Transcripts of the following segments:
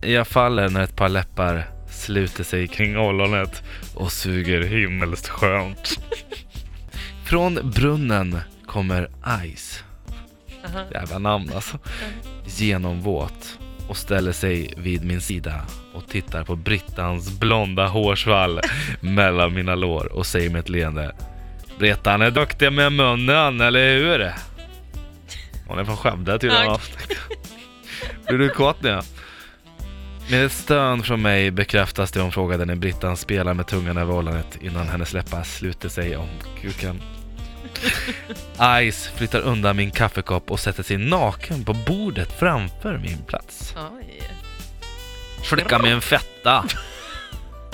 Jag faller när ett par läppar sluter sig kring ollonet och suger himmelskt skönt. Från brunnen kommer Ice, jävla namn alltså, genomvåt och ställer sig vid min sida och tittar på Brittans blonda hårsvall mellan mina lår och säger med ett leende Brittan är duktig med munnen, eller hur? Hon är från Skövde tydligen. Blir du kåt nu? Med ett stön från mig bekräftas det hon frågade när Brittan spelar med tungan över ollonet innan hennes läppar sluter sig om kuken. Ice flyttar undan min kaffekopp och sätter sig naken på bordet framför min plats. Oj. Flicka med en fetta.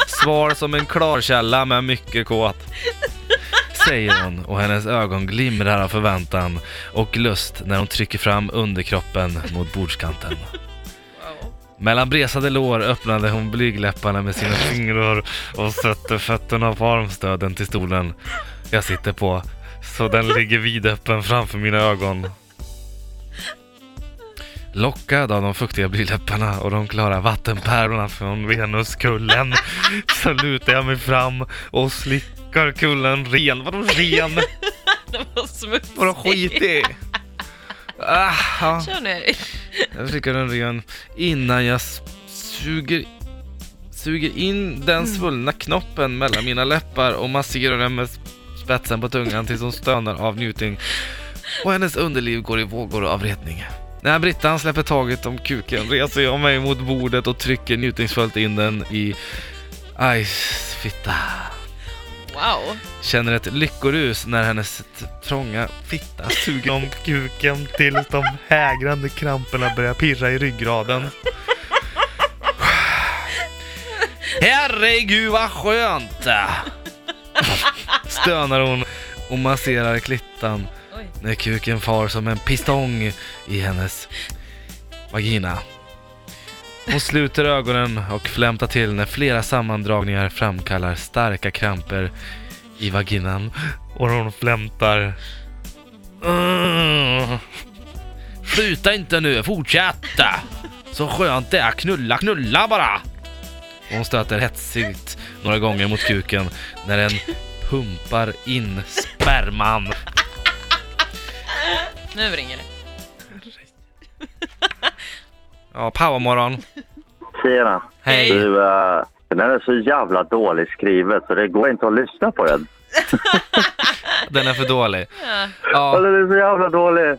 Svar som en klarkälla men mycket kåt. Säger hon och hennes ögon glimrar av förväntan och lust när hon trycker fram underkroppen mot bordskanten. Mellan bresade lår öppnade hon blygläpparna med sina fingrar och sätter fötterna på armstöden till stolen jag sitter på så den ligger vidöppen framför mina ögon. Lockad av de fuktiga blyläpparna och de klara vattenpärlorna från Venuskullen så lutar jag mig fram och slickar kullen ren. Vadå ren? Den var smutsig. Vadå skitig? Ah, ja. Kör nu Erik. Jag slickar den ren innan jag suger, suger in den svullna knoppen mellan mina läppar och masserar den med spetsen på tungan tills hon stönar av njutning och hennes underliv går i vågor av retning. När Brittan släpper taget om kuken reser jag mig mot bordet och trycker njutningsfullt in den i Ice fitta. Wow. Känner ett lyckorus när hennes trånga fitta suger om kuken tills de hägrande kramperna börjar pirra i ryggraden. Herregud vad skönt! Stönar hon och masserar klittan när kuken far som en pistong i hennes vagina. Hon sluter ögonen och flämtar till när flera sammandragningar framkallar starka kramper i vaginan och hon flämtar. Uh, Sluta inte nu, fortsätt! Så skönt det är, knulla, knulla bara! Hon stöter hetsigt några gånger mot kuken när den pumpar in sperman. Nu ringer det. Ja, powermorgon. Tjena. Hej. Du, uh, den här är så jävla dåligt skrivet så det går inte att lyssna på den. Den är för dålig. Ja. Ja, Eller den är så jävla dålig.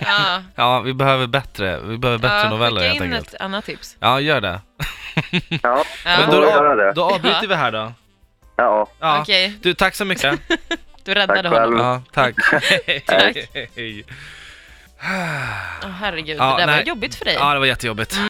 Ja. ja vi behöver bättre. Vi behöver bättre ja, noveller skicka helt in enkelt. ett annat tips. Ja, gör det. Ja, Ja. Men får då, göra det. då avbryter Ja. vi här då. ja. Ja. Okej, Du, tack så mycket. du räddade Tack själv. honom. Ja, tack. Tack. Hej. Åh, herregud, Ja, det där var nej. jobbigt för dig. Ja, det var jättejobbigt.